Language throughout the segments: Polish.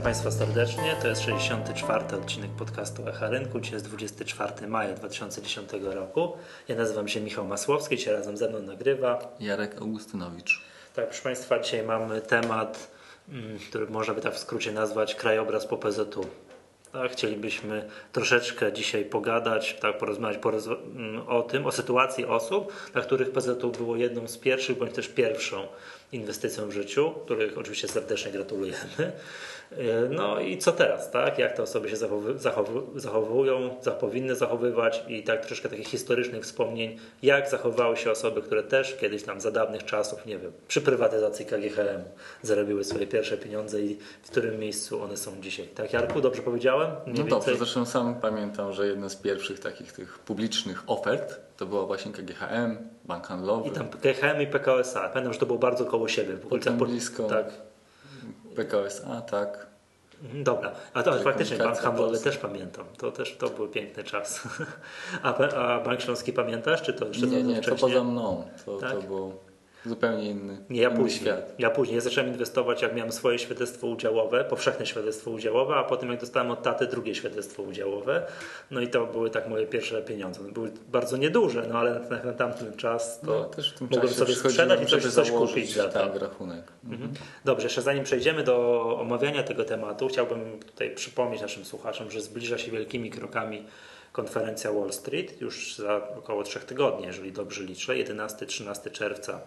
Witam Państwa serdecznie. To jest 64. odcinek podcastu Echa Rynku. Dzisiaj jest 24 maja 2010 roku. Ja nazywam się Michał Masłowski, dzisiaj razem ze mną nagrywa Jarek Augustynowicz. Tak, proszę Państwa, dzisiaj mamy temat, mm, który można by tak w skrócie nazwać krajobraz po PZU. Tak, chcielibyśmy troszeczkę dzisiaj pogadać, tak, porozmawiać poroz- mm, o tym, o sytuacji osób, dla których PZU było jedną z pierwszych, bądź też pierwszą inwestycją w życiu, których oczywiście serdecznie gratulujemy. Yy, No i co teraz, tak? Jak te osoby się zachowują, za- powinny zachowywać i tak troszeczkę takich historycznych wspomnień, jak zachowały się osoby, które też kiedyś tam za dawnych czasów, nie wiem, przy prywatyzacji KGHM zarobiły swoje pierwsze pieniądze i w którym miejscu one są dzisiaj. Tak, Jarku, dobrze powiedziałem? Mniej No dobrze, zresztą sam pamiętam, że jedne z pierwszych takich tych publicznych ofert to była właśnie KGHM, Bank Handlowy, I tam KGHM i PKO SA. Pamiętam, że to było bardzo koło siebie. W okolicach po- blisko. Tak. PKSA, tak. Mhm, Dobra, a to faktycznie Bank Handlowy też pamiętam. To też to był piękny czas. A, a Bank Śląski pamiętasz, czy to jeszcze Nie, nie, to poza mną. To, Tak? to był zupełnie inny, Nie, ja inny później. świat. Ja później. Ja zacząłem inwestować, jak miałem swoje świadectwo udziałowe, powszechne świadectwo udziałowe, a potem jak dostałem od taty drugie świadectwo udziałowe. No i to były tak moje pierwsze pieniądze. Były bardzo nieduże, no ale na, na tamten czas to No, też w mogłem sobie sprzedać i coś, coś kupić za to. Tak, rachunek. Mhm. Dobrze, jeszcze zanim przejdziemy do omawiania tego tematu, chciałbym tutaj przypomnieć naszym słuchaczom, że zbliża się wielkimi krokami konferencja Wall Street już za około trzech tygodni, jeżeli dobrze liczę, 11-13 czerwca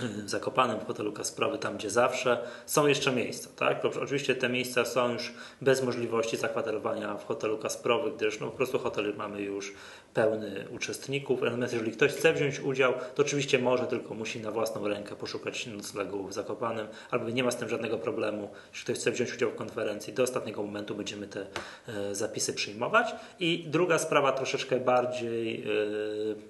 w Zakopanem, w hotelu Kasprowy, tam gdzie zawsze są jeszcze miejsca. Tak? Oczywiście te miejsca są już bez możliwości zakwaterowania w hotelu Kasprowy, gdyż no, po prostu hotel mamy już pełny uczestników. Natomiast jeżeli ktoś chce wziąć udział, to oczywiście może, tylko musi na własną rękę poszukać noclegu w Zakopanem, albo nie ma z tym żadnego problemu. Jeśli ktoś chce wziąć udział w konferencji, do ostatniego momentu będziemy te e, zapisy przyjmować. I druga sprawa, troszeczkę bardziej, e,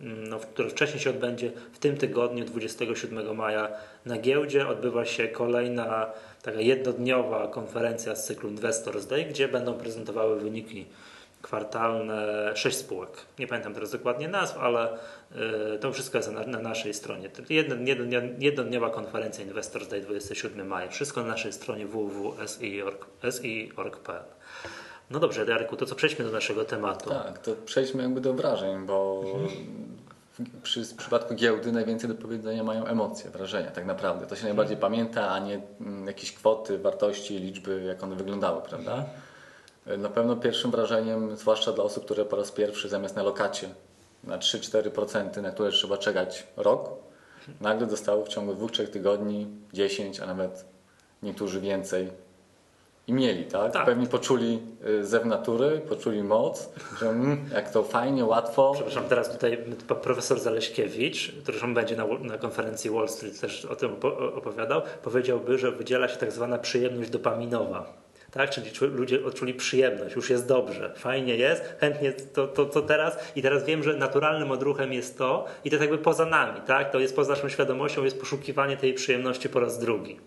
no, która wcześniej się odbędzie w tym tygodniu, 27 maja na giełdzie, odbywa się kolejna taka jednodniowa konferencja z cyklu Investors Day, gdzie będą prezentowały wyniki kwartalne sześć spółek. Nie pamiętam teraz dokładnie nazw, ale y, to wszystko jest na, na naszej stronie. Jednodniowa konferencja Investors Day 27 maja. Wszystko na naszej stronie www.si.org.pl No dobrze, Jarku, to co przejdźmy do naszego tematu. Tak, to przejdźmy jakby do wrażeń, bo Mhm. Przy, w przypadku giełdy najwięcej do powiedzenia mają emocje, wrażenia tak naprawdę. To się najbardziej pamięta, a nie mm, jakieś kwoty, wartości, liczby, jak one wyglądały, prawda? Na pewno pierwszym wrażeniem, zwłaszcza dla osób, które po raz pierwszy zamiast na lokacie na 3-4%, na które trzeba czekać rok, nagle dostały w ciągu dwóch, trzech tygodni 10, a nawet niektórzy więcej i mieli, tak? Tak. Pewnie poczuli y, zew natury, poczuli moc, że mm, jak to fajnie, łatwo. Przepraszam, teraz tutaj profesor Zaleśkiewicz, który będzie na, na konferencji Wall Street też o tym opo- opowiadał, powiedziałby, że wydziela się tak zwana przyjemność dopaminowa. Tak, czyli ludzie odczuli przyjemność, już jest dobrze, fajnie jest, chętnie to, to, to teraz i teraz wiem, że naturalnym odruchem jest to i to jest jakby poza nami, tak? To jest poza naszą świadomością, jest poszukiwanie tej przyjemności po raz drugi.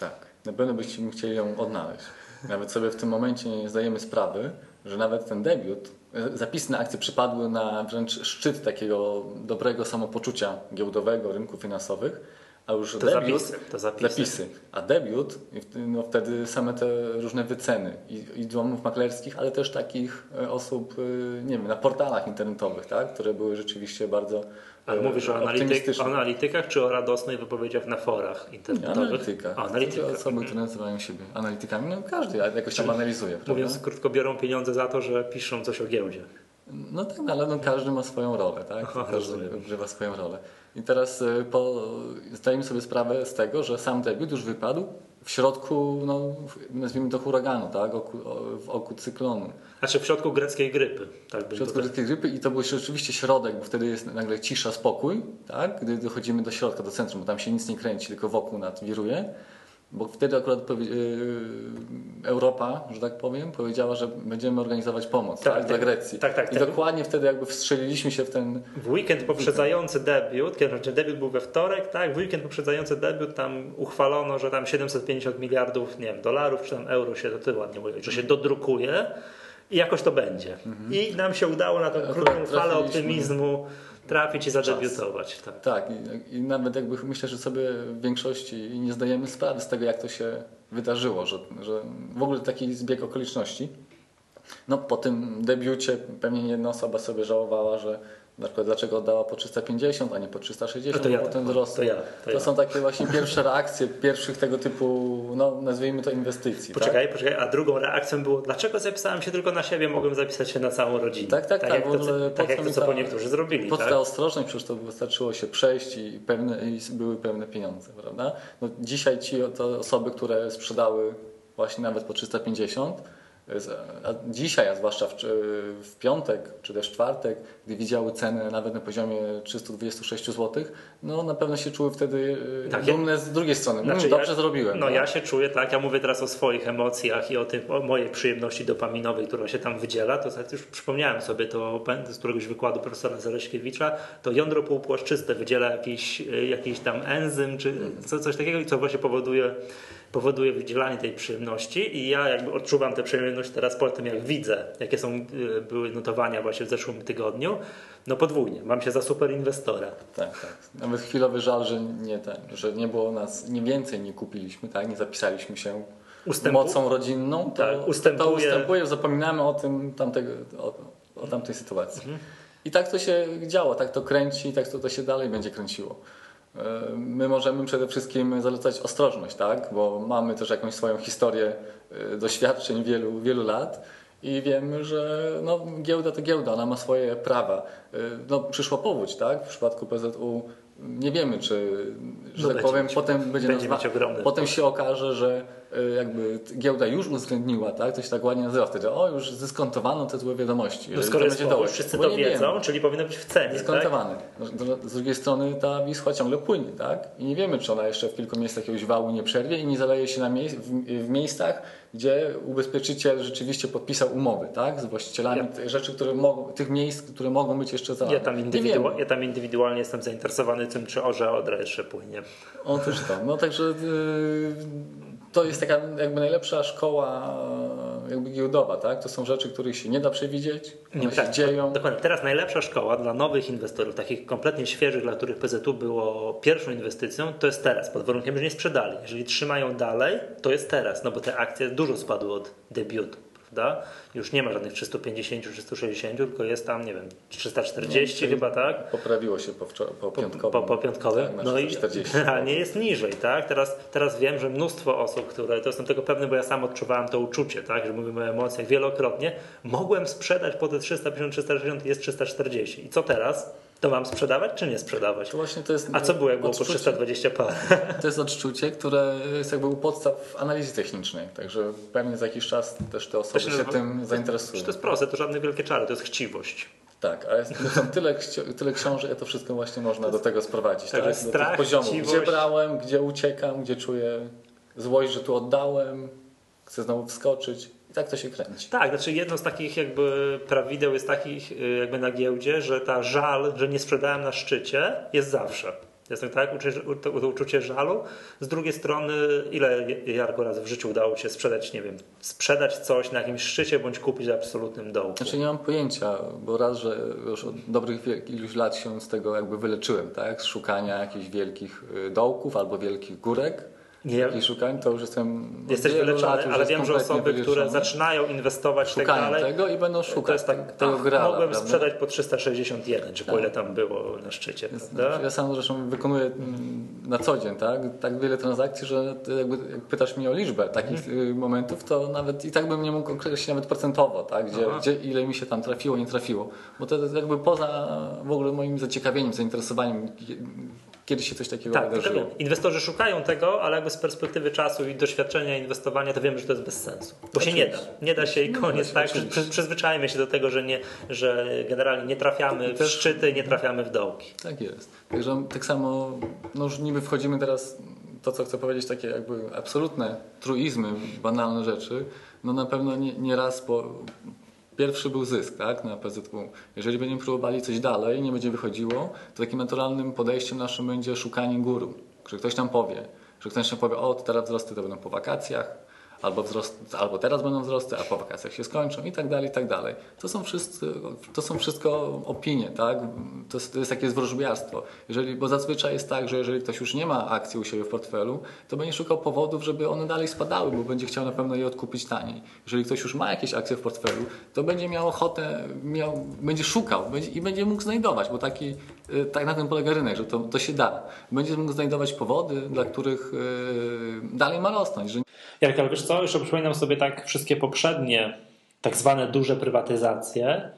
Tak, na pewno byśmy chcieli ją odnaleźć. Nawet sobie w tym momencie nie zdajemy sprawy, że nawet ten debiut, e, zapisy na akcje przypadły na wręcz szczyt takiego dobrego samopoczucia giełdowego rynków finansowych, a już To debiut, zapisy, to zapisy. zapisy. A debiut, no wtedy same te różne wyceny i, i domów maklerskich, ale też takich e, osób, e, nie wiem, na portalach internetowych, tak, które były rzeczywiście bardzo Ale e, mówisz o, analityk, o analitykach czy o radosnych wypowiedziach na forach internetowych? Analityka. O, analityka. Chodzi o osoby, które nazywają siebie analitykami. No każdy jakoś tam analizuje, prawda? Mówiąc krótko, biorą pieniądze za to, że piszą coś o giełdzie. No tak, ale no każdy ma swoją rolę, tak? Aha, każdy rozumiem. odgrywa swoją rolę. I teraz y, po, zdajemy sobie sprawę z tego, że sam debiut już wypadł w środku, no, nazwijmy to huraganu, tak? Oku, w oku cyklonu. Znaczy w środku greckiej grypy. Tak W środku tutaj... greckiej grypy i to był rzeczywiście środek, bo wtedy jest nagle cisza, spokój, tak? Gdy dochodzimy do środka, do centrum, bo tam się nic nie kręci, tylko wokół nad wiruje. Bo wtedy akurat powie, yy, Europa, że tak powiem, powiedziała, że będziemy organizować pomoc Tak, tak, tak. dla Grecji. Tak, tak, I tak. dokładnie wtedy jakby wstrzeliliśmy się w ten W weekend poprzedzający debiut, kiedy znaczy debiut był we wtorek, tak, w weekend poprzedzający debiut tam uchwalono, że tam 750 miliardów, nie wiem, dolarów czy tam euro się, to ty ładnie mówisz, że się dodrukuje i jakoś to będzie. I nam się udało na tą krótką falę optymizmu trafić i zadebiutować. Tak. Tak, i, i nawet jakby myślę, że sobie w większości nie zdajemy sprawy z tego, jak to się wydarzyło, że, że w ogóle taki zbieg okoliczności. No po tym debiucie pewnie nie jedna osoba sobie żałowała, że na przykład dlaczego oddała po 350, a nie po 360, No to ja potem tak, wzrosło. to ja, to to ja. są takie właśnie pierwsze reakcje pierwszych tego typu, no nazwijmy to inwestycji. Poczekaj, poczekaj, a drugą reakcją było, dlaczego zapisałem się tylko na siebie, mogłem zapisać się na całą rodzinę. Tak, tak, tak, jak to, tak jak co to, co po niektórzy zrobili. Po co tak? ta ostrożność, przecież to wystarczyło się przejść i, pewne, i były pewne pieniądze, prawda? No, dzisiaj ci te osoby, które sprzedały właśnie nawet po 350, z- a dzisiaj, a zwłaszcza w, w piątek czy też czwartek, gdy widziały cenę nawet na poziomie 326 zł, no na pewno się czuły wtedy Tak, tak, dumne z drugiej strony. Znaczy, Znaczy, dobrze ja, zrobiłem. No tak? ja się czuję tak, ja mówię teraz o swoich emocjach i o, tym, o mojej przyjemności dopaminowej, która się tam wydziela, to tak już przypomniałem sobie to z któregoś wykładu profesora Zaleśkiewicza, to jądro półpłaszczyste wydziela jakiś, y, jakiś tam enzym czy co, coś takiego i co właśnie powoduje powoduje wydzielanie tej przyjemności i ja jakby odczuwam tę przyjemność teraz po tym, jak widzę, jakie są y, były notowania właśnie w zeszłym tygodniu, no podwójnie, mam się za super inwestora. Tak, tak. Nawet chwilowy żal, że nie, ten, że nie było nas, nie więcej nie kupiliśmy, tak? nie zapisaliśmy się Ustępu- mocą rodzinną, to, Tak, ustępuje- to ustępuje, zapominamy o tym tamtego, o, o tamtej sytuacji. Mhm. I tak to się działo, tak to kręci, tak to, to się dalej będzie kręciło. E, My możemy przede wszystkim zalecać ostrożność, tak? bo mamy też jakąś swoją historię e, doświadczeń wielu, wielu lat i wiemy, że no, giełda to giełda, ona ma swoje prawa. E, No, przyszła powódź, tak? W przypadku PZU nie wiemy, czy, że No tak powiem, mieć- potem będzie, będzie nazwa- Potem się okaże, że e, jakby giełda już uwzględniła, tak? To się tak ładnie nazywa wtedy, o już dyskontowano te złe wiadomości. No skoro to jest dołek. wszyscy to wiedzą, wiemy. czyli powinno być w cenie. Tak? Dyskontowany. Z drugiej strony ta Wisła ciągle płynie, tak? I nie wiemy, czy ona jeszcze w kilku miejscach jakiegoś wału nie przerwie i nie zaleje się na mie- w, w miejscach, gdzie ubezpieczyciel rzeczywiście podpisał umowy, tak? Z właścicielami Ja- tych rzeczy, które mogą, tych miejsc, które mogą być jeszcze zalane. Ja tam, indywidua- ja tam indywidualnie jestem zainteresowany tym, czy orze Odra jeszcze płynie. Otóż to. No także yy, to jest taka jakby najlepsza szkoła jakby giełdowa, tak? To są rzeczy, których się nie da przewidzieć, się tak, dzieją. Dokładnie. Teraz najlepsza szkoła dla nowych inwestorów, takich kompletnie świeżych, dla których PZU było pierwszą inwestycją, to jest teraz, pod warunkiem, że nie sprzedali. Jeżeli trzymają dalej, to jest teraz, no bo te akcje dużo spadły od debiutu. Prawda? Już nie ma żadnych 350, 360, tylko jest tam, nie wiem, 340 No, chyba, tak? Poprawiło się po, po piątkowym. po, po piątkowym. Tak, no i 440. generalnie jest niżej, tak? Teraz, teraz wiem, że mnóstwo osób, które, to jestem tego pewny, bo ja sam odczuwałem to uczucie, tak? Że mówimy o emocjach wielokrotnie. Mogłem sprzedać po te 350, 360 jest 340. I co teraz? To mam sprzedawać czy nie sprzedawać? Właśnie to jest A co było, jak było po odczucie- 320 parę? To jest odczucie, które jest jakby u podstaw analizy technicznej, także pewnie za jakiś czas też te osoby się się tym zainteresują. To jest proste, to żadne wielkie czary, to jest chciwość. Tak, a są tyle, tyle książek, że to wszystko właśnie można do tego sprowadzić. Tak? Do strach, tych poziomów. chciwość. Gdzie brałem, gdzie uciekam, gdzie czuję złość, że tu oddałem, chcę znowu wskoczyć. I tak to się kręci. Tak, znaczy jedno z takich jakby prawideł jest takich y, jakby na giełdzie, że ta żal, że nie sprzedałem na szczycie jest zawsze. Jest tak, uczucie, to, to uczucie żalu. Z drugiej strony, ile Jarko razy w życiu udało się sprzedać, nie wiem, sprzedać coś na jakimś szczycie bądź kupić w absolutnym dołku. Znaczy nie mam pojęcia, bo raz, że już od dobrych iluś lat się z tego jakby wyleczyłem, tak? Z szukania jakichś wielkich y, dołków albo wielkich górek. Nie, I szukań to już jestem. jesteś lat wyleczony, ale wiem, że osoby, które zaczynają inwestować i tak szukają dalej, tego i będą szukać to jest tak, tego ach, grala. mogłem prawda? sprzedać po 361, czy po Tak. ile tam było na szczycie, prawda? Ja sam zresztą wykonuję mm, na co dzień tak, tak wiele transakcji, że jakby, jak pytasz mnie o liczbę takich y, momentów, to nawet i tak bym nie mógł określić nawet procentowo, tak, gdzie, Aha. gdzie ile mi się tam trafiło, nie trafiło. Bo to jest jakby poza w ogóle moim zaciekawieniem, zainteresowaniem, kie- kiedy się coś takiego Tak, wydarzyło. tylko inwestorzy szukają tego, ale jakby z perspektywy czasu i doświadczenia inwestowania, to wiemy, że to jest bez sensu. Bo się nie da. Nie da się i Nie koniec. tak? oczywiście. Przy, przyzwyczajmy się do tego, że, nie, że generalnie nie trafiamy w szczyty, nie trafiamy w dołki. Tak jest. Także tak samo, no już niby wchodzimy teraz, to co chcę powiedzieć, takie jakby absolutne truizmy, banalne rzeczy, no na pewno nie, nie raz po... Pierwszy był zysk tak, na PZU. Jeżeli będziemy próbowali coś dalej, nie będzie wychodziło, to takim naturalnym podejściem naszym będzie szukanie guru. Że ktoś nam powie, że ktoś nam powie, o teraz wzrosty to będą po wakacjach, albo, wzrost, albo teraz będą wzrosty, a po wakacjach się skończą i tak dalej, i tak dalej. To są, wszyscy, to są wszystko opinie, tak? To jest, to jest takie zwróżbiarstwo. Jeżeli, bo zazwyczaj jest tak, że jeżeli ktoś już nie ma akcji u siebie w portfelu, to będzie szukał powodów, żeby one dalej spadały, bo będzie chciał na pewno je odkupić taniej. Jeżeli ktoś już ma jakieś akcje w portfelu, to będzie miał ochotę, miał, będzie szukał będzie, i będzie mógł znajdować, bo taki, y, tak na tym polega rynek, że to, to się da. Będzie mógł znajdować powody, dla których yy, dalej ma rosnąć. Że... Jarek, ale wiesz co, jeszcze przypominam sobie tak wszystkie poprzednie tak zwane duże prywatyzacje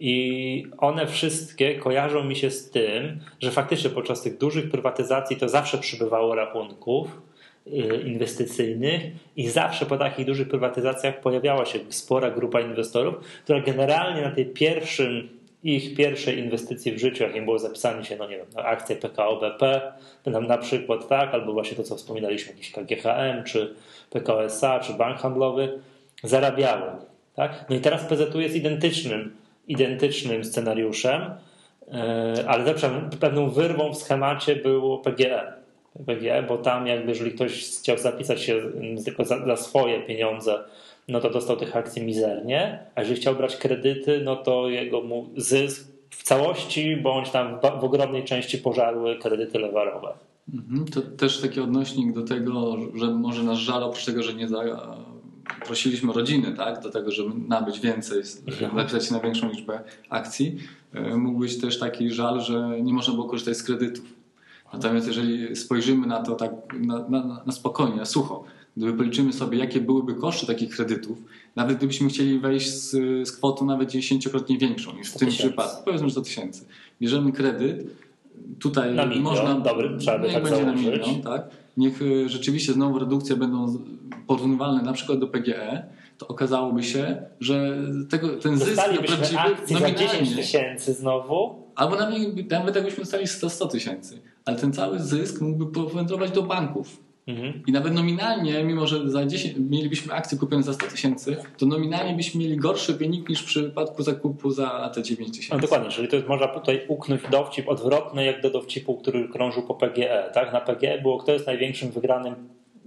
i one wszystkie kojarzą mi się z tym, że faktycznie podczas tych dużych prywatyzacji to zawsze przybywało rachunków y, inwestycyjnych i zawsze po takich dużych prywatyzacjach pojawiała się spora grupa inwestorów, która generalnie na tej pierwszym ich pierwszej inwestycji w życiu, jakim było zapisanie się, no nie wiem, na akcję PKO BP, na przykład, tak, albo właśnie to, co wspominaliśmy, jakiś KGHM, czy PKO SA, czy bank handlowy, zarabiały. Tak? No i teraz PZU jest identycznym, identycznym scenariuszem, e, ale zawsze pewną wyrwą w schemacie było PGE. PGE, bo tam jakby jeżeli ktoś chciał zapisać się tylko za, za swoje pieniądze no to dostał tych akcji mizernie, a jeżeli chciał brać kredyty, no to jego zysk w całości bądź tam w ogromnej części pożarły kredyty lewarowe. Mhm, to też taki odnośnik do tego, że może nas żal oprócz tego, że nie prosiliśmy rodziny tak, do tego, żeby nabyć więcej, mhm. napisać się na większą liczbę akcji, e, mógł być też taki żal, że nie można było korzystać z kredytów. Natomiast jeżeli spojrzymy na to tak na, na, na spokojnie, na sucho, Gdyby policzymy sobie, jakie byłyby koszty takich kredytów, nawet gdybyśmy chcieli wejść z, z kwotą nawet dziesięciokrotnie większą niż w tym przypadku, powiedzmy 100 tysięcy. Bierzemy kredyt, tutaj na milion, można, dobry, trzeba niech tak będzie założyć. na milion, tak? Niech y, rzeczywiście znowu redukcje będą porównywalne na przykład do PGE, to okazałoby się, że tego, ten zysk prawdziwy nominalnie... za 10 tysięcy znowu. Albo nawet, nawet jakbyśmy dostali 100, 100 tysięcy. Ale ten cały zysk mógłby powędrować do banków Mhm. I nawet nominalnie, mimo że za 10, mielibyśmy akcje kupione za 100 tysięcy, to nominalnie byśmy mieli gorszy wynik niż w przypadku zakupu za te 9 tysięcy. No dokładnie, czyli to jest, można tutaj uknąć dowcip odwrotny jak do dowcipu, który krążył po PGE. Tak? Na PGE było kto jest największym wygranym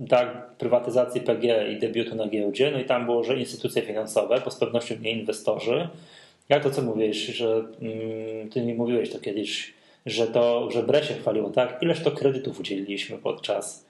tak, prywatyzacji PGE i debiutu na giełdzie, no i tam było, że instytucje finansowe, bo z pewnością nie inwestorzy. Jak to co mówisz, że mm, ty mi mówiłeś to kiedyś, że to, że Bre się chwaliło, tak? Ileż to kredytów udzieliliśmy podczas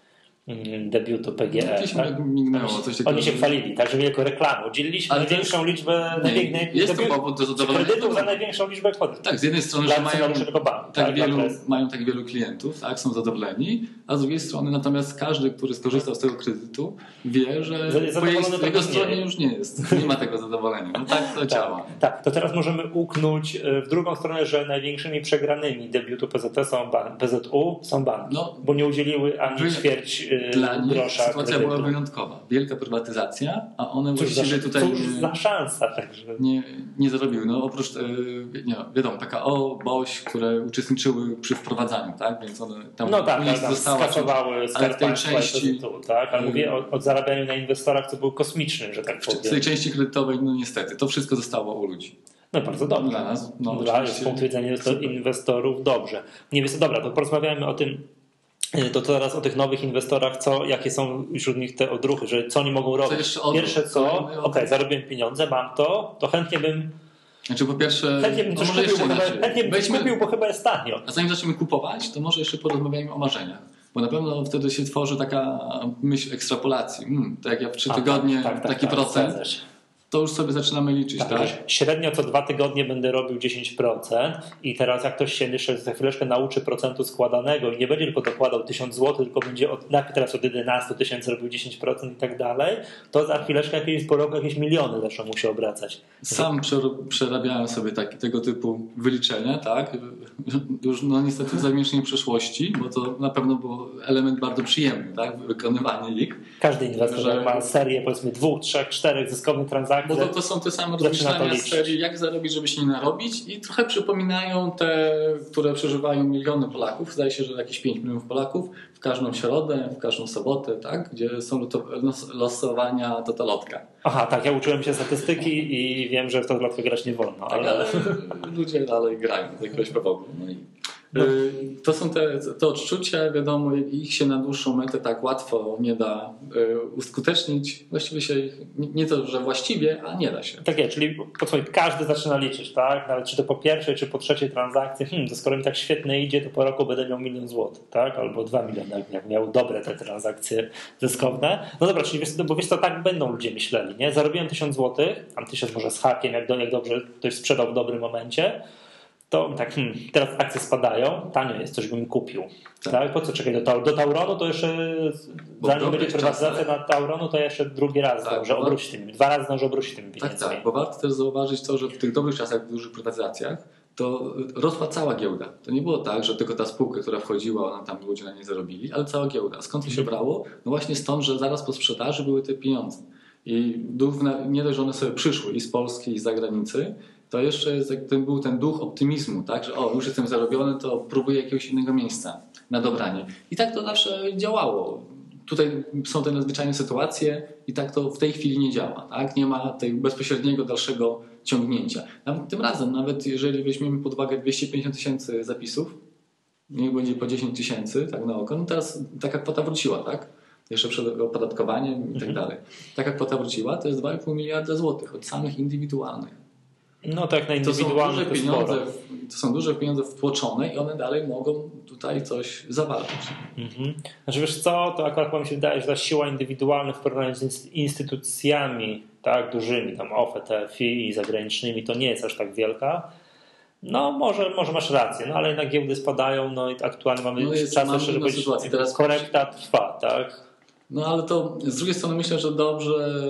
debiutu PGE. No, gdzieś tak? mignęło coś takiego. Oni się chwalili, tak, żeby jako reklamę. Udzieliliśmy największą liczbę nie, jest to powód do zadowolenia. kredytów za największą liczbę kwot. Tak, z jednej strony, że mają banku, tak, tak, wielu, mają tak wielu klientów, tak, są zadowoleni, a z drugiej strony natomiast każdy, który skorzystał z tego kredytu wie, że po jej, jego stronie już nie jest. Nie ma tego zadowolenia. No tak to tak, działa. Tak, to teraz możemy uknąć e, w drugą stronę, że największymi przegranymi debiutu PZT są ban PZU są banki, no, bo nie udzieliły ani ćwierć dla nich grosza sytuacja kredytu. była wyjątkowa. Wielka prywatyzacja, a one cóż właściwie za, tutaj cóż za szansa także. Nie, nie zarobiły. No oprócz, e, nie, wiadomo, PKO, BOŚ, które uczestniczyły przy wprowadzaniu, tak? Więc one tam no tak, tak, została, skasowały w tej części, tak? Ale mówię o, o zarabianiu na inwestorach, co był kosmicznym, że tak powiem. W tej części kredytowej, no niestety, to wszystko zostało u ludzi. No bardzo dobrze. Dla nas. No, Dla, z punktu widzenia inwestorów dobrze. Nie wiem, dobra, to porozmawiamy o tym to teraz o tych nowych inwestorach, co, jakie są wśród nich te odruchy, że co oni mogą robić. Pierwsze co, okej, okay, zarobiłem pieniądze, mam to, to chętnie bym znaczy po pierwsze, chętnie bym coś kupił, bo chyba, chętnie bym Weźmy, kupił, bo chyba jest tanio. A zanim zaczniemy kupować, to może jeszcze porozmawiajmy o marzeniach. Bo na pewno wtedy się tworzy taka myśl ekstrapolacji. Hmm, tak jak ja w trzy tygodnie tak, tak, taki tak, procent to już sobie zaczynamy liczyć. Tak, tak? Średnio co dwa tygodnie będę robił 10% i teraz jak ktoś się jeszcze za chwileczkę nauczy procentu składanego i nie będzie tylko dokładał 1000 zł, tylko będzie od, teraz od 11 tysięcy robił 10% i tak dalej, to za chwileczkę jakieś po roku jakieś miliony zaczną mu się obracać. Sam przerabiałem sobie taki, tego typu wyliczenia, tak? Już no niestety w zamiesznej przeszłości, bo to na pewno był element bardzo przyjemny, tak? Wykonywanie ich. Każdy inwestor że... ma serię powiedzmy dwóch, trzech, czterech zyskownych transakcji bo to, to są te same rozmyślania serii, jak zarobić, żeby się nie narobić i trochę przypominają te, które przeżywają miliony Polaków. Zdaje się, że jakieś 5 milionów Polaków w każdą środę, w każdą sobotę, tak? gdzie są losowania totolotka. Aha, tak, ja uczyłem się statystyki i wiem, że w totolotkę grać nie wolno. Tak, ale... ale ludzie dalej grają z jakiegoś powodu. No i to są te, te odczucia, wiadomo, ich się na dłuższą metę tak łatwo nie da y, uskutecznić. Właściwie się nie, nie to, że właściwie, a nie da się. Tak jest, czyli po co każdy zaczyna liczyć, tak? Nawet czy to po pierwszej, czy po trzeciej transakcji, hmm, to skoro mi tak świetnie idzie, to po roku będę miał milion złotych, tak? Albo dwa miliony, jak miał dobre te transakcje zyskowne. No dobra, czyli wiesz, bo wiesz co, tak będą ludzie myśleli, nie? Zarobiłem tysiąc złotych, tam tysiąc może z hakiem, jak, do, jak dobrze ktoś sprzedał w dobrym momencie, to tak, hmm, teraz akcje spadają, tanio jest, coś bym kupił. Tak. tak? Po co czekać do, Taur do Tauronu, to jeszcze Bo zanim będzie prywatyzacja na Tauronu, to jeszcze drugi raz tak, obrócić tymi, dwa razy zdążę obrócić pieniędzmi. Tak, tak, bo warto też zauważyć to, że w tych dobrych czasach, w dużych prywatyzacjach, to rosła cała giełda. To nie było tak, że tylko ta spółka, która wchodziła, ona tam ludzie na nie zarobili, ale cała giełda. Skąd to się mhm. brało? No właśnie stąd, że zaraz po sprzedaży były te pieniądze. I nie dość, że one sobie przyszły i z Polski, i z zagranicy, to jeszcze jest, ten, był ten duch optymizmu, tak, że o, już jestem zarobiony, to próbuję jakiegoś innego miejsca na dobranie. I tak to zawsze działało. Tutaj są te nadzwyczajne sytuacje i tak to w tej chwili nie działa. Tak? Nie ma tego bezpośredniego dalszego ciągnięcia. Tym razem, nawet jeżeli weźmiemy pod uwagę 250 tysięcy zapisów, niech będzie po 10 tysięcy, tak na oko, no teraz taka kwota wróciła, tak? Jeszcze przed opodatkowaniem i tak mhm. dalej. Taka kwota wróciła, to jest 2,5 miliarda złotych od samych indywidualnych. No tak, na indywidualne to są duże pieniądze, to są duże pieniądze wtłoczone i one dalej mogą tutaj coś zawalczyć. Mhm. Znaczy wiesz co, to akurat mi się wydaje, że ta siła indywidualna w porównaniu z instytucjami tak dużymi, tam OFE, TFI i zagranicznymi, to nie jest aż tak wielka. No może, może masz rację, no ale jednak giełdy spadają, no i aktualnie mamy no czas jeszcze, żeby korekta trwa, tak? No ale to z drugiej strony myślę, że dobrze,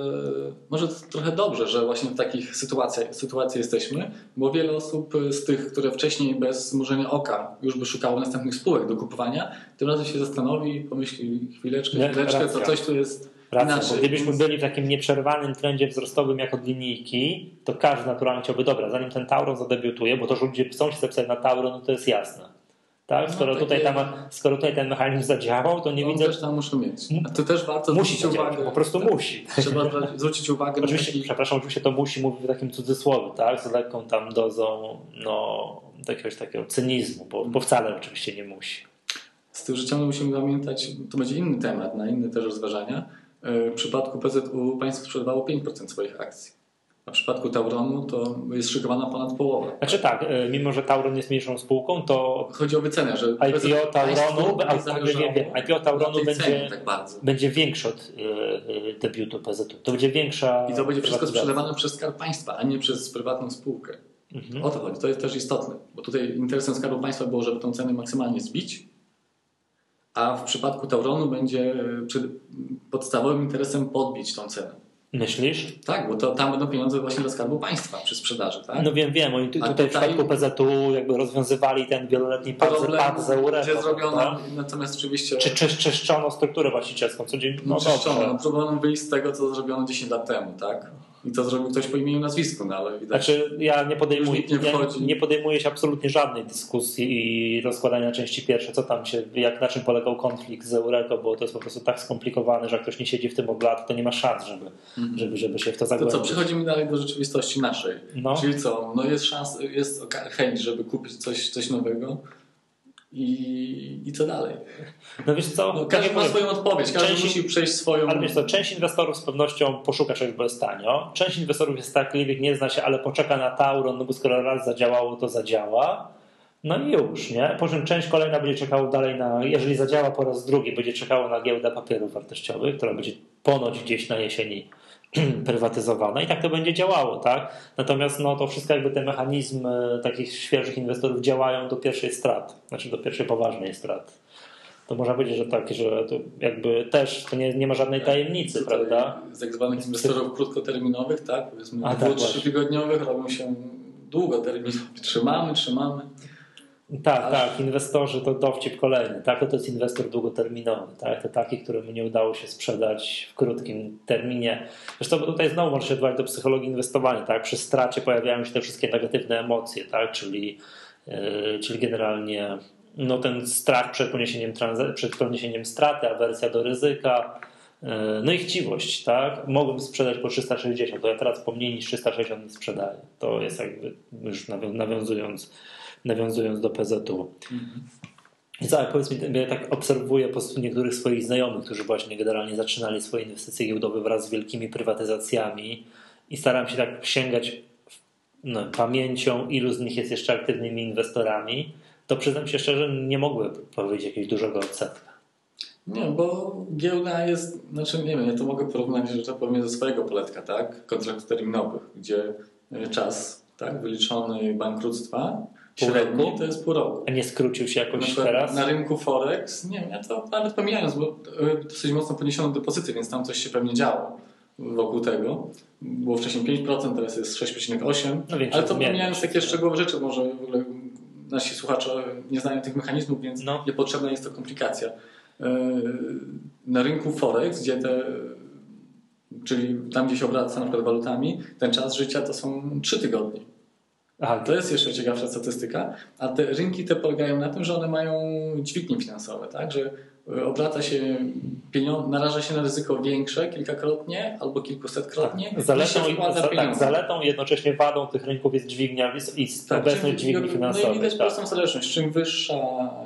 może trochę dobrze, że właśnie w takich sytuacjach, sytuacji jesteśmy, bo wiele osób z tych, które wcześniej bez zmurzenia oka już by szukało następnych spółek do kupowania, tym razem się zastanowi, pomyśli chwileczkę, Nie, chwileczkę, to coś tu jest Racja, bo gdybyśmy byli w takim nieprzerwanym trendzie wzrostowym jak od linijki, to każdy naturalnie chciałby, dobra, zanim ten Tauron zadebiutuje, bo to, że ludzie chcą się zapisać na Tauron, no to jest jasne. Tak? Skoro, no, tutaj tam, skoro tutaj ten mechanizm zadziałał, to nie widzę. też tam muszą mieć. A to też warto musi zwrócić uwagę. Po prostu tak, musi. Trzeba zwrócić uwagę oczywiście, na taki... Przepraszam, oczywiście to musi mówić w takim cudzysłowie, tak? Z lekką tam dozą no, jakiegoś takiego cynizmu, bo, bo wcale oczywiście nie musi. Z tym, że ciągle musimy pamiętać, to będzie inny temat, na inne też rozważania. E, w przypadku PZU państwo sprzedawało 5% swoich akcji. A w przypadku Tauronu to jest szykowana ponad połowa. Znaczy tak, y, mimo że Tauron jest mniejszą spółką, to. Chodzi o wycenę, że IPO Tauronu, IPO Tauronu będzie, tak będzie większe od y, debiutu PZU. To będzie większa. I to będzie wszystko sprzedawane przez skarb państwa, a nie przez prywatną spółkę. Mhm. O to chodzi, to jest też istotne, bo tutaj interesem Skarbu Państwa było, żeby tą cenę maksymalnie zbić, a w przypadku Tauronu będzie podstawowym interesem podbić tą cenę. Myślisz? Tak, bo to tam będą pieniądze właśnie do skarbu państwa przy sprzedaży, tak? No wiem, wiem. Oni tutaj, tutaj w przypadku PZU jakby rozwiązywali ten wieloletni pad z Eureka. Gdzie zrobiono, natomiast oczywiście... Czy, czy czyszczono strukturę właścicielską? Co dzień, no, no czyszczono. No, próbowano wyjść z tego, co zrobiono 10 lat temu, tak? I to zrobił ktoś po imieniu i nazwisku, no ale widać. Znaczy, ja nie podejmuję, nie, nie, nie podejmuję się absolutnie żadnej dyskusji i rozkładania części pierwsze, co tam się, jak, na czym polegał konflikt z Eureko, bo to jest po prostu tak skomplikowane, że jak ktoś nie siedzi w tym od lat, to nie ma szans, żeby, mhm. żeby, żeby się w to zagłębić. To co, przechodzimy dalej do rzeczywistości naszej. No. Czyli co, no jest szans, jest chęć, żeby kupić coś, coś nowego, i, i co dalej? No wiesz co? No, każdy ma swoją odpowiedź, każdy część, musi przejść swoją... Ale wiesz co, część inwestorów z pewnością poszuka czegoś, bo jest tanio. Część inwestorów jest takich, nie zna się, ale poczeka na Tauron, no bo skoro raz zadziałało, to zadziała. No i już, nie? Po czym część kolejna będzie czekało dalej na, jeżeli zadziała po raz drugi, będzie czekało na giełdę papierów wartościowych, która będzie ponoć gdzieś na jesieni prywatyzowana i tak to będzie działało, tak? Natomiast no, to wszystko jakby te mechanizmy takich świeżych inwestorów działają do pierwszej straty, znaczy do pierwszej poważnej straty. To można powiedzieć, że tak, że to jakby też to nie, nie ma żadnej tajemnicy, Tutaj prawda? Z tak zwanych inwestorów krótkoterminowych, tak? Powiedzmy dwu, tak, trzytygodniowych robią się długoterminowi. Trzymamy, trzymamy. Tak, tak, inwestorzy to dowcip kolejny, tak, to jest inwestor długoterminowy, tak, to taki, któremu nie udało się sprzedać w krótkim terminie. Zresztą tutaj znowu może się odwołać do psychologii inwestowania, tak, przy stracie pojawiają się te wszystkie negatywne emocje, tak, czyli, yy, czyli generalnie no, ten strach przed poniesieniem, przed poniesieniem straty, awersja do ryzyka, E, no i chciwość, tak? Mogłem sprzedać po 360, to ja teraz po mniej niż 360 nie sprzedaję. To jest jakby już nawiązując, nawiązując do PZU. Mhm. I co, powiedz mi, ja tak obserwuję po prostu niektórych swoich znajomych, którzy właśnie generalnie zaczynali swoje inwestycje giełdowe wraz z wielkimi prywatyzacjami i staram się tak sięgać no, pamięcią, ilu z nich jest jeszcze aktywnymi inwestorami, to przyznam się szczerze, nie mogłem powiedzieć jakiegoś dużego odsetka. Nie, bo giełda jest, znaczy nie wiem, ja to mogę porównać, że to powiem ze swojego poletka, tak? Kontraktów terminowych, gdzie e, czas, tak, wyliczony bankructwa pół średni roku? to jest pół roku. A nie skrócił się jakoś na, teraz? Na rynku Forex, nie ja to nawet pomijając, bo e, dosyć mocno podniesiono depozyty, więc tam coś się pewnie działo wokół tego. Było wcześniej 5%, teraz jest 6,8%. No ale to pomijając takie szczegółowe rzeczy, może w ogóle nasi słuchacze nie znają tych mechanizmów, więc no. niepotrzebna jest to komplikacja. E, na rynku Forex, gdzie te, czyli tam, gdzie się obraca na przykład walutami, ten czas życia to są 3 tygodnie. Aha. To jest jeszcze ciekawsza statystyka. A te rynki te polegają na tym, że one mają dźwignie finansowe, tak? Że obraca się pieniądze, naraża się na ryzyko większe kilkakrotnie albo kilkusetkrotnie. Tak. Zaletą, za, tak, zaletą jednocześnie wadą tych rynków jest dźwignia i tak, obecność dźwigni finansowej. No i widać tak. prostą zależność. Czym wyższa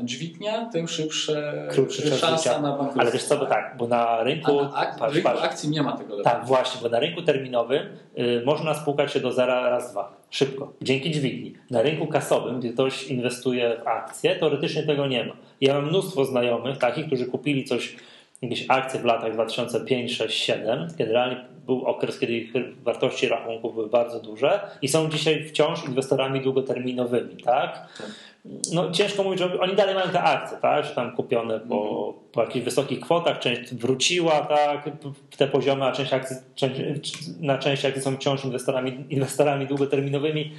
dźwignia, tym szybsze Krótszy szansa na bankructwo. Ale wiesz co, bo tak, bo na rynku... Na ak patrz, rynku patrz, akcji nie ma tego lepiej. Tak, właśnie, bo na rynku terminowym y, można spłukać się do zera raz, dwa. Szybko, dzięki dźwigni. Na rynku kasowym, gdzie ktoś inwestuje w akcje, teoretycznie tego nie ma. Ja mam mnóstwo znajomych takich, którzy kupili coś, jakieś akcje w latach 2005, 6, 7. Generalnie był okres, kiedy ich wartości rachunków były bardzo duże i są dzisiaj wciąż inwestorami długoterminowymi, tak? No ciężko mówić, że oni dalej mają te akcje, tak? Że tam kupione po, po jakichś wysokich kwotach, część wróciła, tak? Te poziomy, a część akcji, część, na część akcji są wciąż inwestorami, inwestorami długoterminowymi.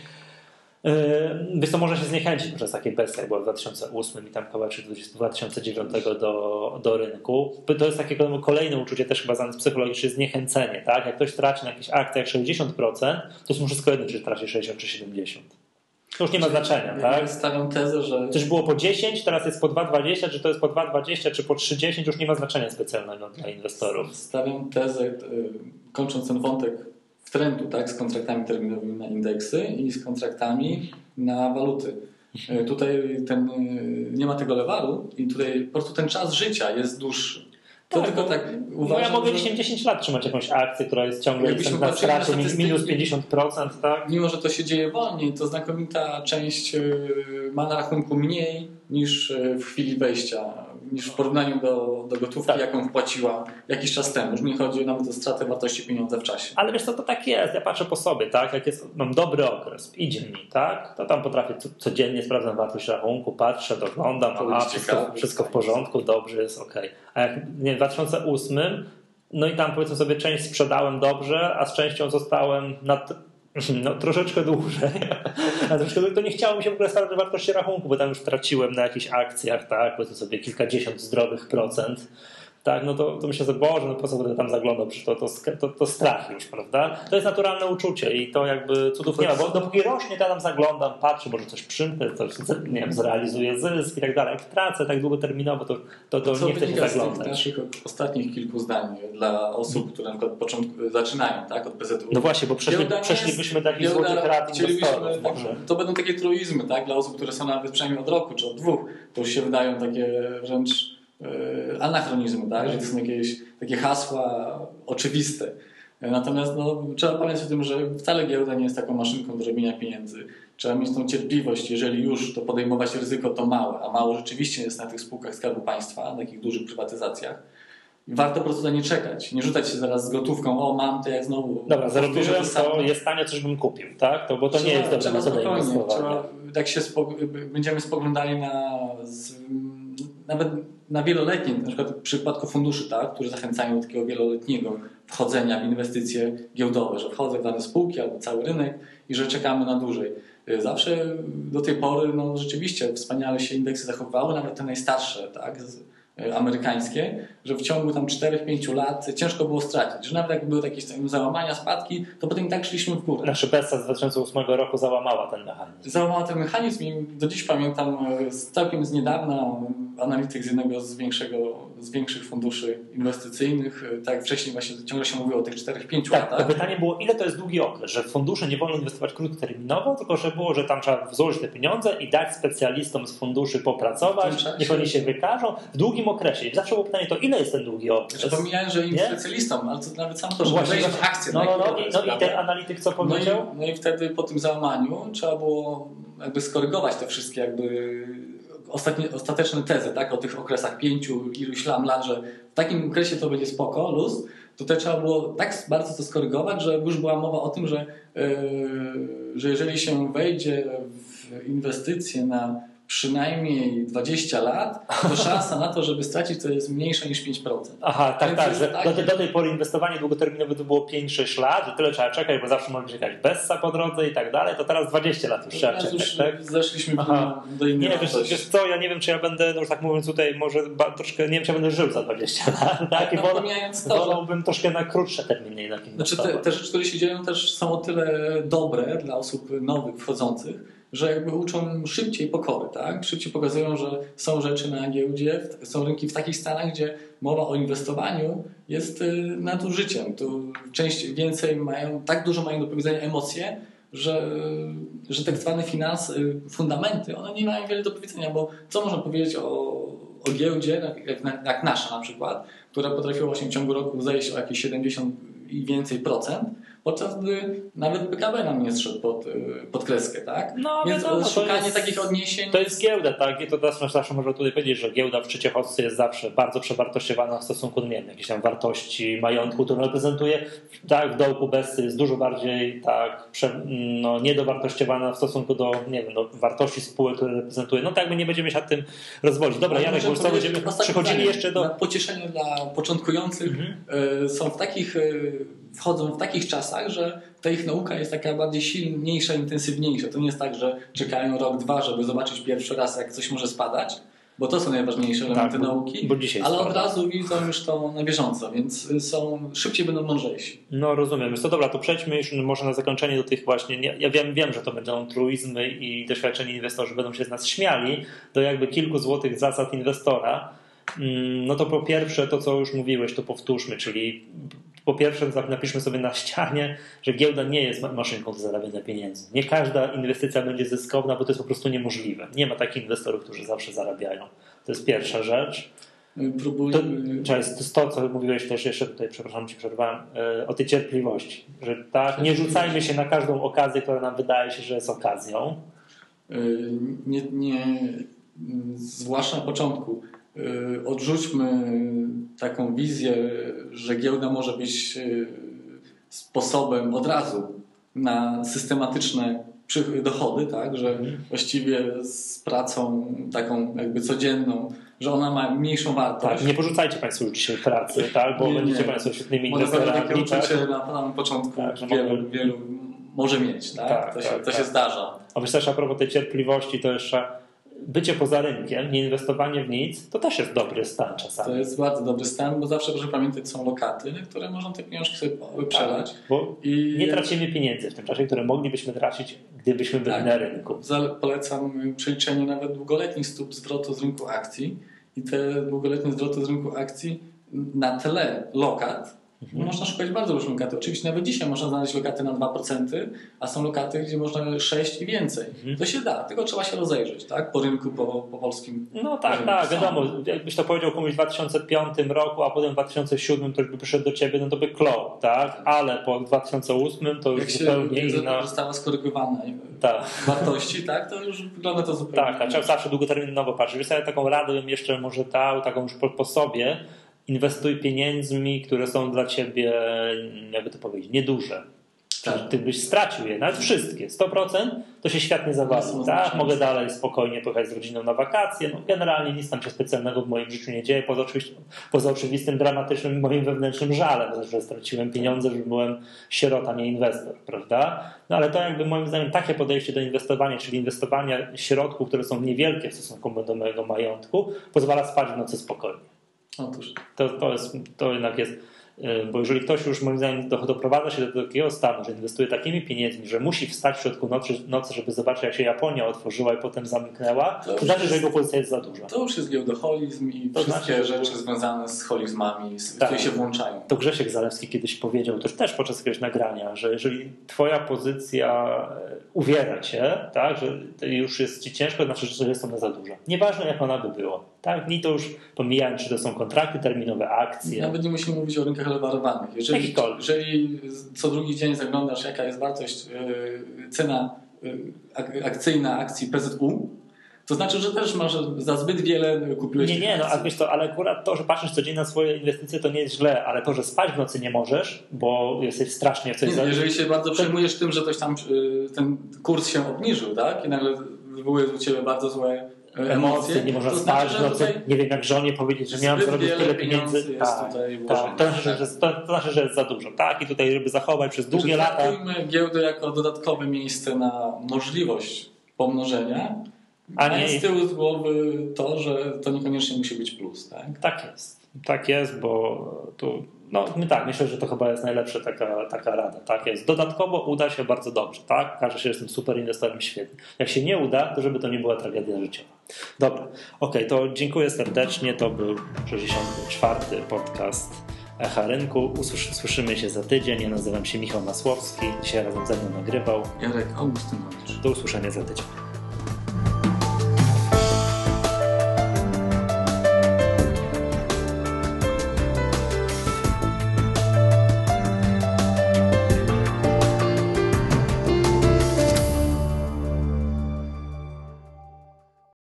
Więc to można się zniechęcić przez takie bestie, jak było w 2008 i tam kawałek 2009 do, do rynku. To jest takie kolejne uczucie, też chyba znane psychologicznie, zniechęcenie. Tak? Jak ktoś traci na jakichś akcjach 60%, to jest mu wszystko jedno, czy traci 60 czy 70. To już nie ma znaczenia, ja tak? Stawiam tezę, że... Coś było po 10, teraz jest po 2,20, czy to jest po 2,20, czy po 3,10, już nie ma znaczenia specjalnego dla inwestorów. Stawiam tezę, y, kończąc ten wątek trendu tak, z kontraktami terminowymi na indeksy i z kontraktami na waluty. E, tutaj ten, e, nie ma tego lewaru i tutaj po prostu ten czas życia jest dłuższy. To tak, tylko tak uważam, ja mogę 10 lat trzymać jakąś akcję, która jest ciągle na stracie minus 50%, tak? Mimo, że to się dzieje wolniej, to znakomita część e, ma na rachunku mniej niż w chwili wejścia niż w porównaniu do, do gotówki, tak. jaką wpłaciła jakiś czas temu. Już nie chodzi nawet o stratę wartości pieniądza w czasie. Ale wiesz co, to tak jest. Ja patrzę po sobie, tak? Jak jest, mam dobry okres, idzie mi, tak? To tam potrafię codziennie sprawdzam wartość rachunku, patrzę, doglądam, a wszystko, wszystko w porządku, dobrze, jest ok. A jak nie, w 2008 no i tam powiedzmy sobie część sprzedałem dobrze, a z częścią zostałem nad, no, troszeczkę dłużej. A troszeczkę to nie chciało mi się w ogóle starać wartości rachunku, bo tam już traciłem na jakichś akcjach, tak, powiedzmy sobie kilkadziesiąt zdrowych procent tak, no to, to myślę, że Boże, no po co będę tam zaglądał, przecież to, to, to, to strach już, prawda? To jest naturalne uczucie i to jakby cudów nie ma, bo dopóki rośnie, to ja tam zaglądam, patrzę, może coś przymknę, coś, nie wiem, zrealizuję zysk i tak dalej. Jak tracę tak długoterminowo, to, to, to nie chcę się zaglądać. Z naszych ostatnich kilku zdań dla osób, które na przykład początku, zaczynają, tak, od PZU. No właśnie, bo przeszli, przeszlibyśmy do takich złotych rad inwestorów. Tak, to będą takie truizmy, tak, dla osób, które są nawet przynajmniej od roku czy od dwóch, to już się wydają takie wręcz anachronizmu, tak? że to są jakieś takie hasła oczywiste. Natomiast no, trzeba pamiętać o tym, że wcale giełda nie jest taką maszynką do robienia pieniędzy. Trzeba mieć tą cierpliwość, jeżeli już to podejmować ryzyko, to małe, a mało rzeczywiście jest na tych spółkach Skarbu Państwa, na takich dużych prywatyzacjach. Warto po prostu na nie czekać, nie rzucać się zaraz z gotówką, o mam to jak znowu... Dobra, zarobiłem, to jest tanie, coś bym kupił, tak? To, bo to trzeba, nie jest dobra metoda inwestowania. Trzeba, jak się spog będziemy spoglądali na z, nawet na wieloletnie, na przykład w przypadku funduszy, tak, które zachęcają do takiego wieloletniego wchodzenia w inwestycje giełdowe, że wchodzę w dane spółki albo cały rynek i że czekamy na dłużej. Zawsze do tej pory no, rzeczywiście wspaniale się indeksy zachowywały, nawet te najstarsze, tak, amerykańskie, że w ciągu tam 4-5 lat ciężko było stracić. Że nawet jak były jakieś załamania, spadki, to potem tak szliśmy w górę. Nasza Bessa z 2008 roku załamała ten mechanizm. Załamała ten mechanizm i do dziś pamiętam e, całkiem z niedawna analityk z jednego z większego, z większych funduszy inwestycyjnych. Tak wcześniej właśnie ciągle się mówiło o tych 4-5 Tak, to latach. pytanie było, ile to jest długi okres, że fundusze nie wolno inwestować krótkoterminowo, tylko że było, że tam trzeba złożyć te pieniądze i dać specjalistom z funduszy popracować, niech oni się wykażą w długim okresie. Zawsze było pytanie, to ile jest ten długi okres? Znaczy, pomijając, że im Nie? specjalistom, ale to nawet sam to, że Właśnie, wejść w akcję. No, no, no, i, jest no i ten analityk co No i, powiedział? no i wtedy po tym załamaniu trzeba było jakby skorygować te wszystkie jakby ostatnie, ostateczne tezy, tak, o tych okresach pięciu, iluś tam lat, że w takim okresie to będzie spoko, luz, tutaj trzeba było tak bardzo to skorygować, że już była mowa o tym, że, yy, że jeżeli się wejdzie w inwestycje na przynajmniej 20 lat, to szansa na to, żeby stracić to jest mniejsza niż 5%. Aha, tak, tak, że tak- do, tej- do tej pory inwestowanie długoterminowe to było 5-6 lat, że tyle trzeba czekać, bo zawsze może być jakaś bessa po drodze i tak dalej, to teraz 20 lat już trzeba czekać, już tak? zeszliśmy Aha. do innej Nie, wiesz, wiesz co, ja nie wiem, czy ja będę, no już tak mówiąc tutaj, może ba, troszkę, nie wiem, czy ja będę żył za 20 lat, tak? I No, pomijając to, wolałbym troszkę na krótsze terminy jednak Znaczy te, te rzeczy, które się dzieją też są o tyle dobre dla osób nowych, wchodzących, że jakby uczą szybciej pokory, tak? Szybciej pokazują, że są rzeczy na giełdzie, są rynki w takich stanach, gdzie mowa o inwestowaniu jest y, nadużyciem. Tu część więcej mają, tak dużo mają do powiedzenia emocje, że, że tak zwane finanse, y, fundamenty, one nie mają wiele do powiedzenia, bo co można powiedzieć o, o giełdzie, jak, jak, nasza na przykład, która potrafiła w ciągu roku zejść o jakieś 70 i więcej procent, podczas gdy nawet PKB nam nie zszedł pod, y, pod kreskę, tak? No, Więc wiadomo, szukanie jest- takich odniesień To jest giełda, tak? I to teraz zawsze można tutaj powiedzieć, że giełda w Trzeciechowicy jest zawsze bardzo przewartościowana w stosunku do nie wiem, jakiejś tam wartości majątku, którą reprezentuje. Tak, w dołku Bessy jest dużo bardziej tak prze, no, niedowartościowana w stosunku do, nie wiem, do wartości spółek, które reprezentuje. No tak, my nie będziemy się nad tym rozwodzić. Dobra, Ale Janek, bo co będziemy przechodzili zdanie. jeszcze do... Pocieszenie dla początkujących Mhm. y, są w takich, y, wchodzą w takich czasach, że ta ich nauka jest taka bardziej silniejsza, intensywniejsza. To nie jest tak, że czekają rok, dwa, żeby zobaczyć pierwszy raz, jak coś może spadać, bo to są najważniejsze elementy bo- nauki. bo ale od razu widzą już to na bieżąco, więc są szybciej będą mądrzejsi. No rozumiem. Więc to dobra, to przejdźmy już może na zakończenie do tych właśnie, nie, ja wiem, wiem, że to będą truizmy i doświadczeni inwestorzy będą się z nas śmiali, do jakby kilku złotych zasad inwestora. Mm, No to po pierwsze to, co już mówiłeś, to powtórzmy, czyli po pierwsze napiszmy sobie na ścianie, że giełda nie jest ma- maszynką do zarabiania pieniędzy. Nie każda inwestycja będzie zyskowna, bo to jest po prostu niemożliwe. Nie ma takich inwestorów, którzy zawsze zarabiają. To jest pierwsza rzecz. To, to jest to, co mówiłeś też jeszcze tutaj, przepraszam, ci przerwałem, e, o tej cierpliwości. Że tak, nie rzucajmy się na każdą okazję, która nam wydaje się, że jest okazją. Y, nie, nie, zwłaszcza na początku, odrzućmy taką wizję, że giełda może być y, sposobem od razu na systematyczne dochody, tak, że właściwie z pracą taką jakby codzienną, że ona ma mniejszą wartość. Tak, nie porzucajcie Państwo już dzisiaj pracy, tak, bo Nie, nie. będziecie Państwo świetnymi pewno takie inwestorami. uczucie Tak? na samym początku Tak, wielu, wielu może mieć, tak? Tak, to się, tak, to się tak. zdarza. A myślę, że a propos tej cierpliwości, to jeszcze bycie poza rynkiem, nie inwestowanie w nic, to też jest dobry stan To czasami. jest bardzo dobry stan, bo zawsze proszę pamiętać, są lokaty, na które można te pieniążki sobie przelać. Bo I nie tracimy pieniędzy w tym czasie, które moglibyśmy tracić, gdybyśmy byli Tak. na rynku. Polecam przeliczenie nawet długoletnich stóp zwrotu z rynku akcji i te długoletnie zwroty z rynku akcji na tle lokat Mhm. można szukać bardzo różnych lokaty. Oczywiście nawet dzisiaj można znaleźć lokaty na 2%, a są lokaty, gdzie można 6 i więcej. Mhm. To się da, tylko trzeba się rozejrzeć tak? po rynku, po, po polskim. No tak, Może tak, wiadomo. Jakbyś to powiedział komuś w 2005 roku, a potem w 2007 ktoś by przyszedł do ciebie, no to by klął, tak? Ale po 2008 to już Jak się zupełnie inna. została skorygowana Tak. wartości, tak, to już wygląda to zupełnie Tak, a trzeba zawsze długoterminowo patrzeć. Wiesz, ja taką radę bym jeszcze może dał, taką już po, po sobie. Inwestuj pieniędzmi, które są dla ciebie, jakby to powiedzieć, nieduże. Tak. ty byś stracił je, nawet wszystkie, 100%, to się świetnie Nie zawali. Tak? Mogę dalej spokojnie pojechać z rodziną na wakacje. No, generalnie nic tam się specjalnego w moim życiu nie dzieje, poza, oczywiście, poza oczywistym dramatycznym moim wewnętrznym żalem, że straciłem pieniądze, że byłem sierota, nie inwestor, prawda? No ale to jakby moim zdaniem takie podejście do inwestowania, czyli inwestowania środków, które są niewielkie w stosunku do mojego majątku, pozwala spać w nocy spokojnie. To, to, jest, to jednak jest y, bo jeżeli ktoś już moim zdaniem do- doprowadza się do takiego stanu, że inwestuje takimi pieniędzmi, że musi wstać w środku nocy, nocy żeby zobaczyć, jak się Japonia otworzyła i potem zamknęła, To to, znaczy, jest- że jego pozycja jest za duża. To już jest giełdoholizm i To wszystkie znaczy, rzeczy związane z holizmami, Tak. które się włączają. To Grzesiek Zalewski kiedyś powiedział, też, też podczas jakiegoś nagrania, że jeżeli twoja pozycja e, uwiera cię, tak, że to już jest ci ciężko, to znaczy, że jest ona za duża. Nieważne jak ona by była. Tak? I to już pomijając, czy to są kontrakty terminowe, akcje. Nawet nie musimy mówić o rynkach lewarowanych. Jeżeli, jeżeli co drugi dzień zaglądasz, jaka jest wartość, yy, cena ak- akcyjna akcji PZU, to znaczy, że też masz za zbyt wiele kupiłeś Nie, nie, no akcji. a wiesz to, ale akurat to, że patrzysz codziennie na swoje inwestycje, to nie jest źle, ale to, że spać w nocy nie możesz, bo jesteś strasznie w coś Nie, za... jeżeli się bardzo przejmujesz tym, że ktoś tam, ten kurs się obniżył, tak? I nagle wywołuje u Ciebie bardzo złe emocje, nie można to spać znaczy, nocy, nie wiem jak żonie powiedzieć, że zarobić wiele tyle pieniędzy Tak, tutaj tak. To, znaczy, że, to, znaczy, że jest za dużo. Tak, i tutaj, żeby zachować przez długie lata. Traktujmy giełdę jako dodatkowe miejsce na możliwość pomnożenia, A nie z tyłu z głowy to, że to niekoniecznie musi być plus. Tak? Tak jest. Tak jest, bo tu. No my tak, myślę, że to chyba jest najlepsza taka, taka rada. Tak jest. Dodatkowo uda się bardzo dobrze, tak? Każe się, że jestem super inwestorem świetnie. Jak się nie uda, to żeby to nie była tragedia życiowa. Dobra, okej, to dziękuję serdecznie. To był 64. podcast Echa Rynku. Usłyszy, słyszymy się za tydzień. Ja nazywam się Michał Masłowski. Dzisiaj razem ze mną nagrywał. Jarek Augustynowicz. Do usłyszenia za tydzień.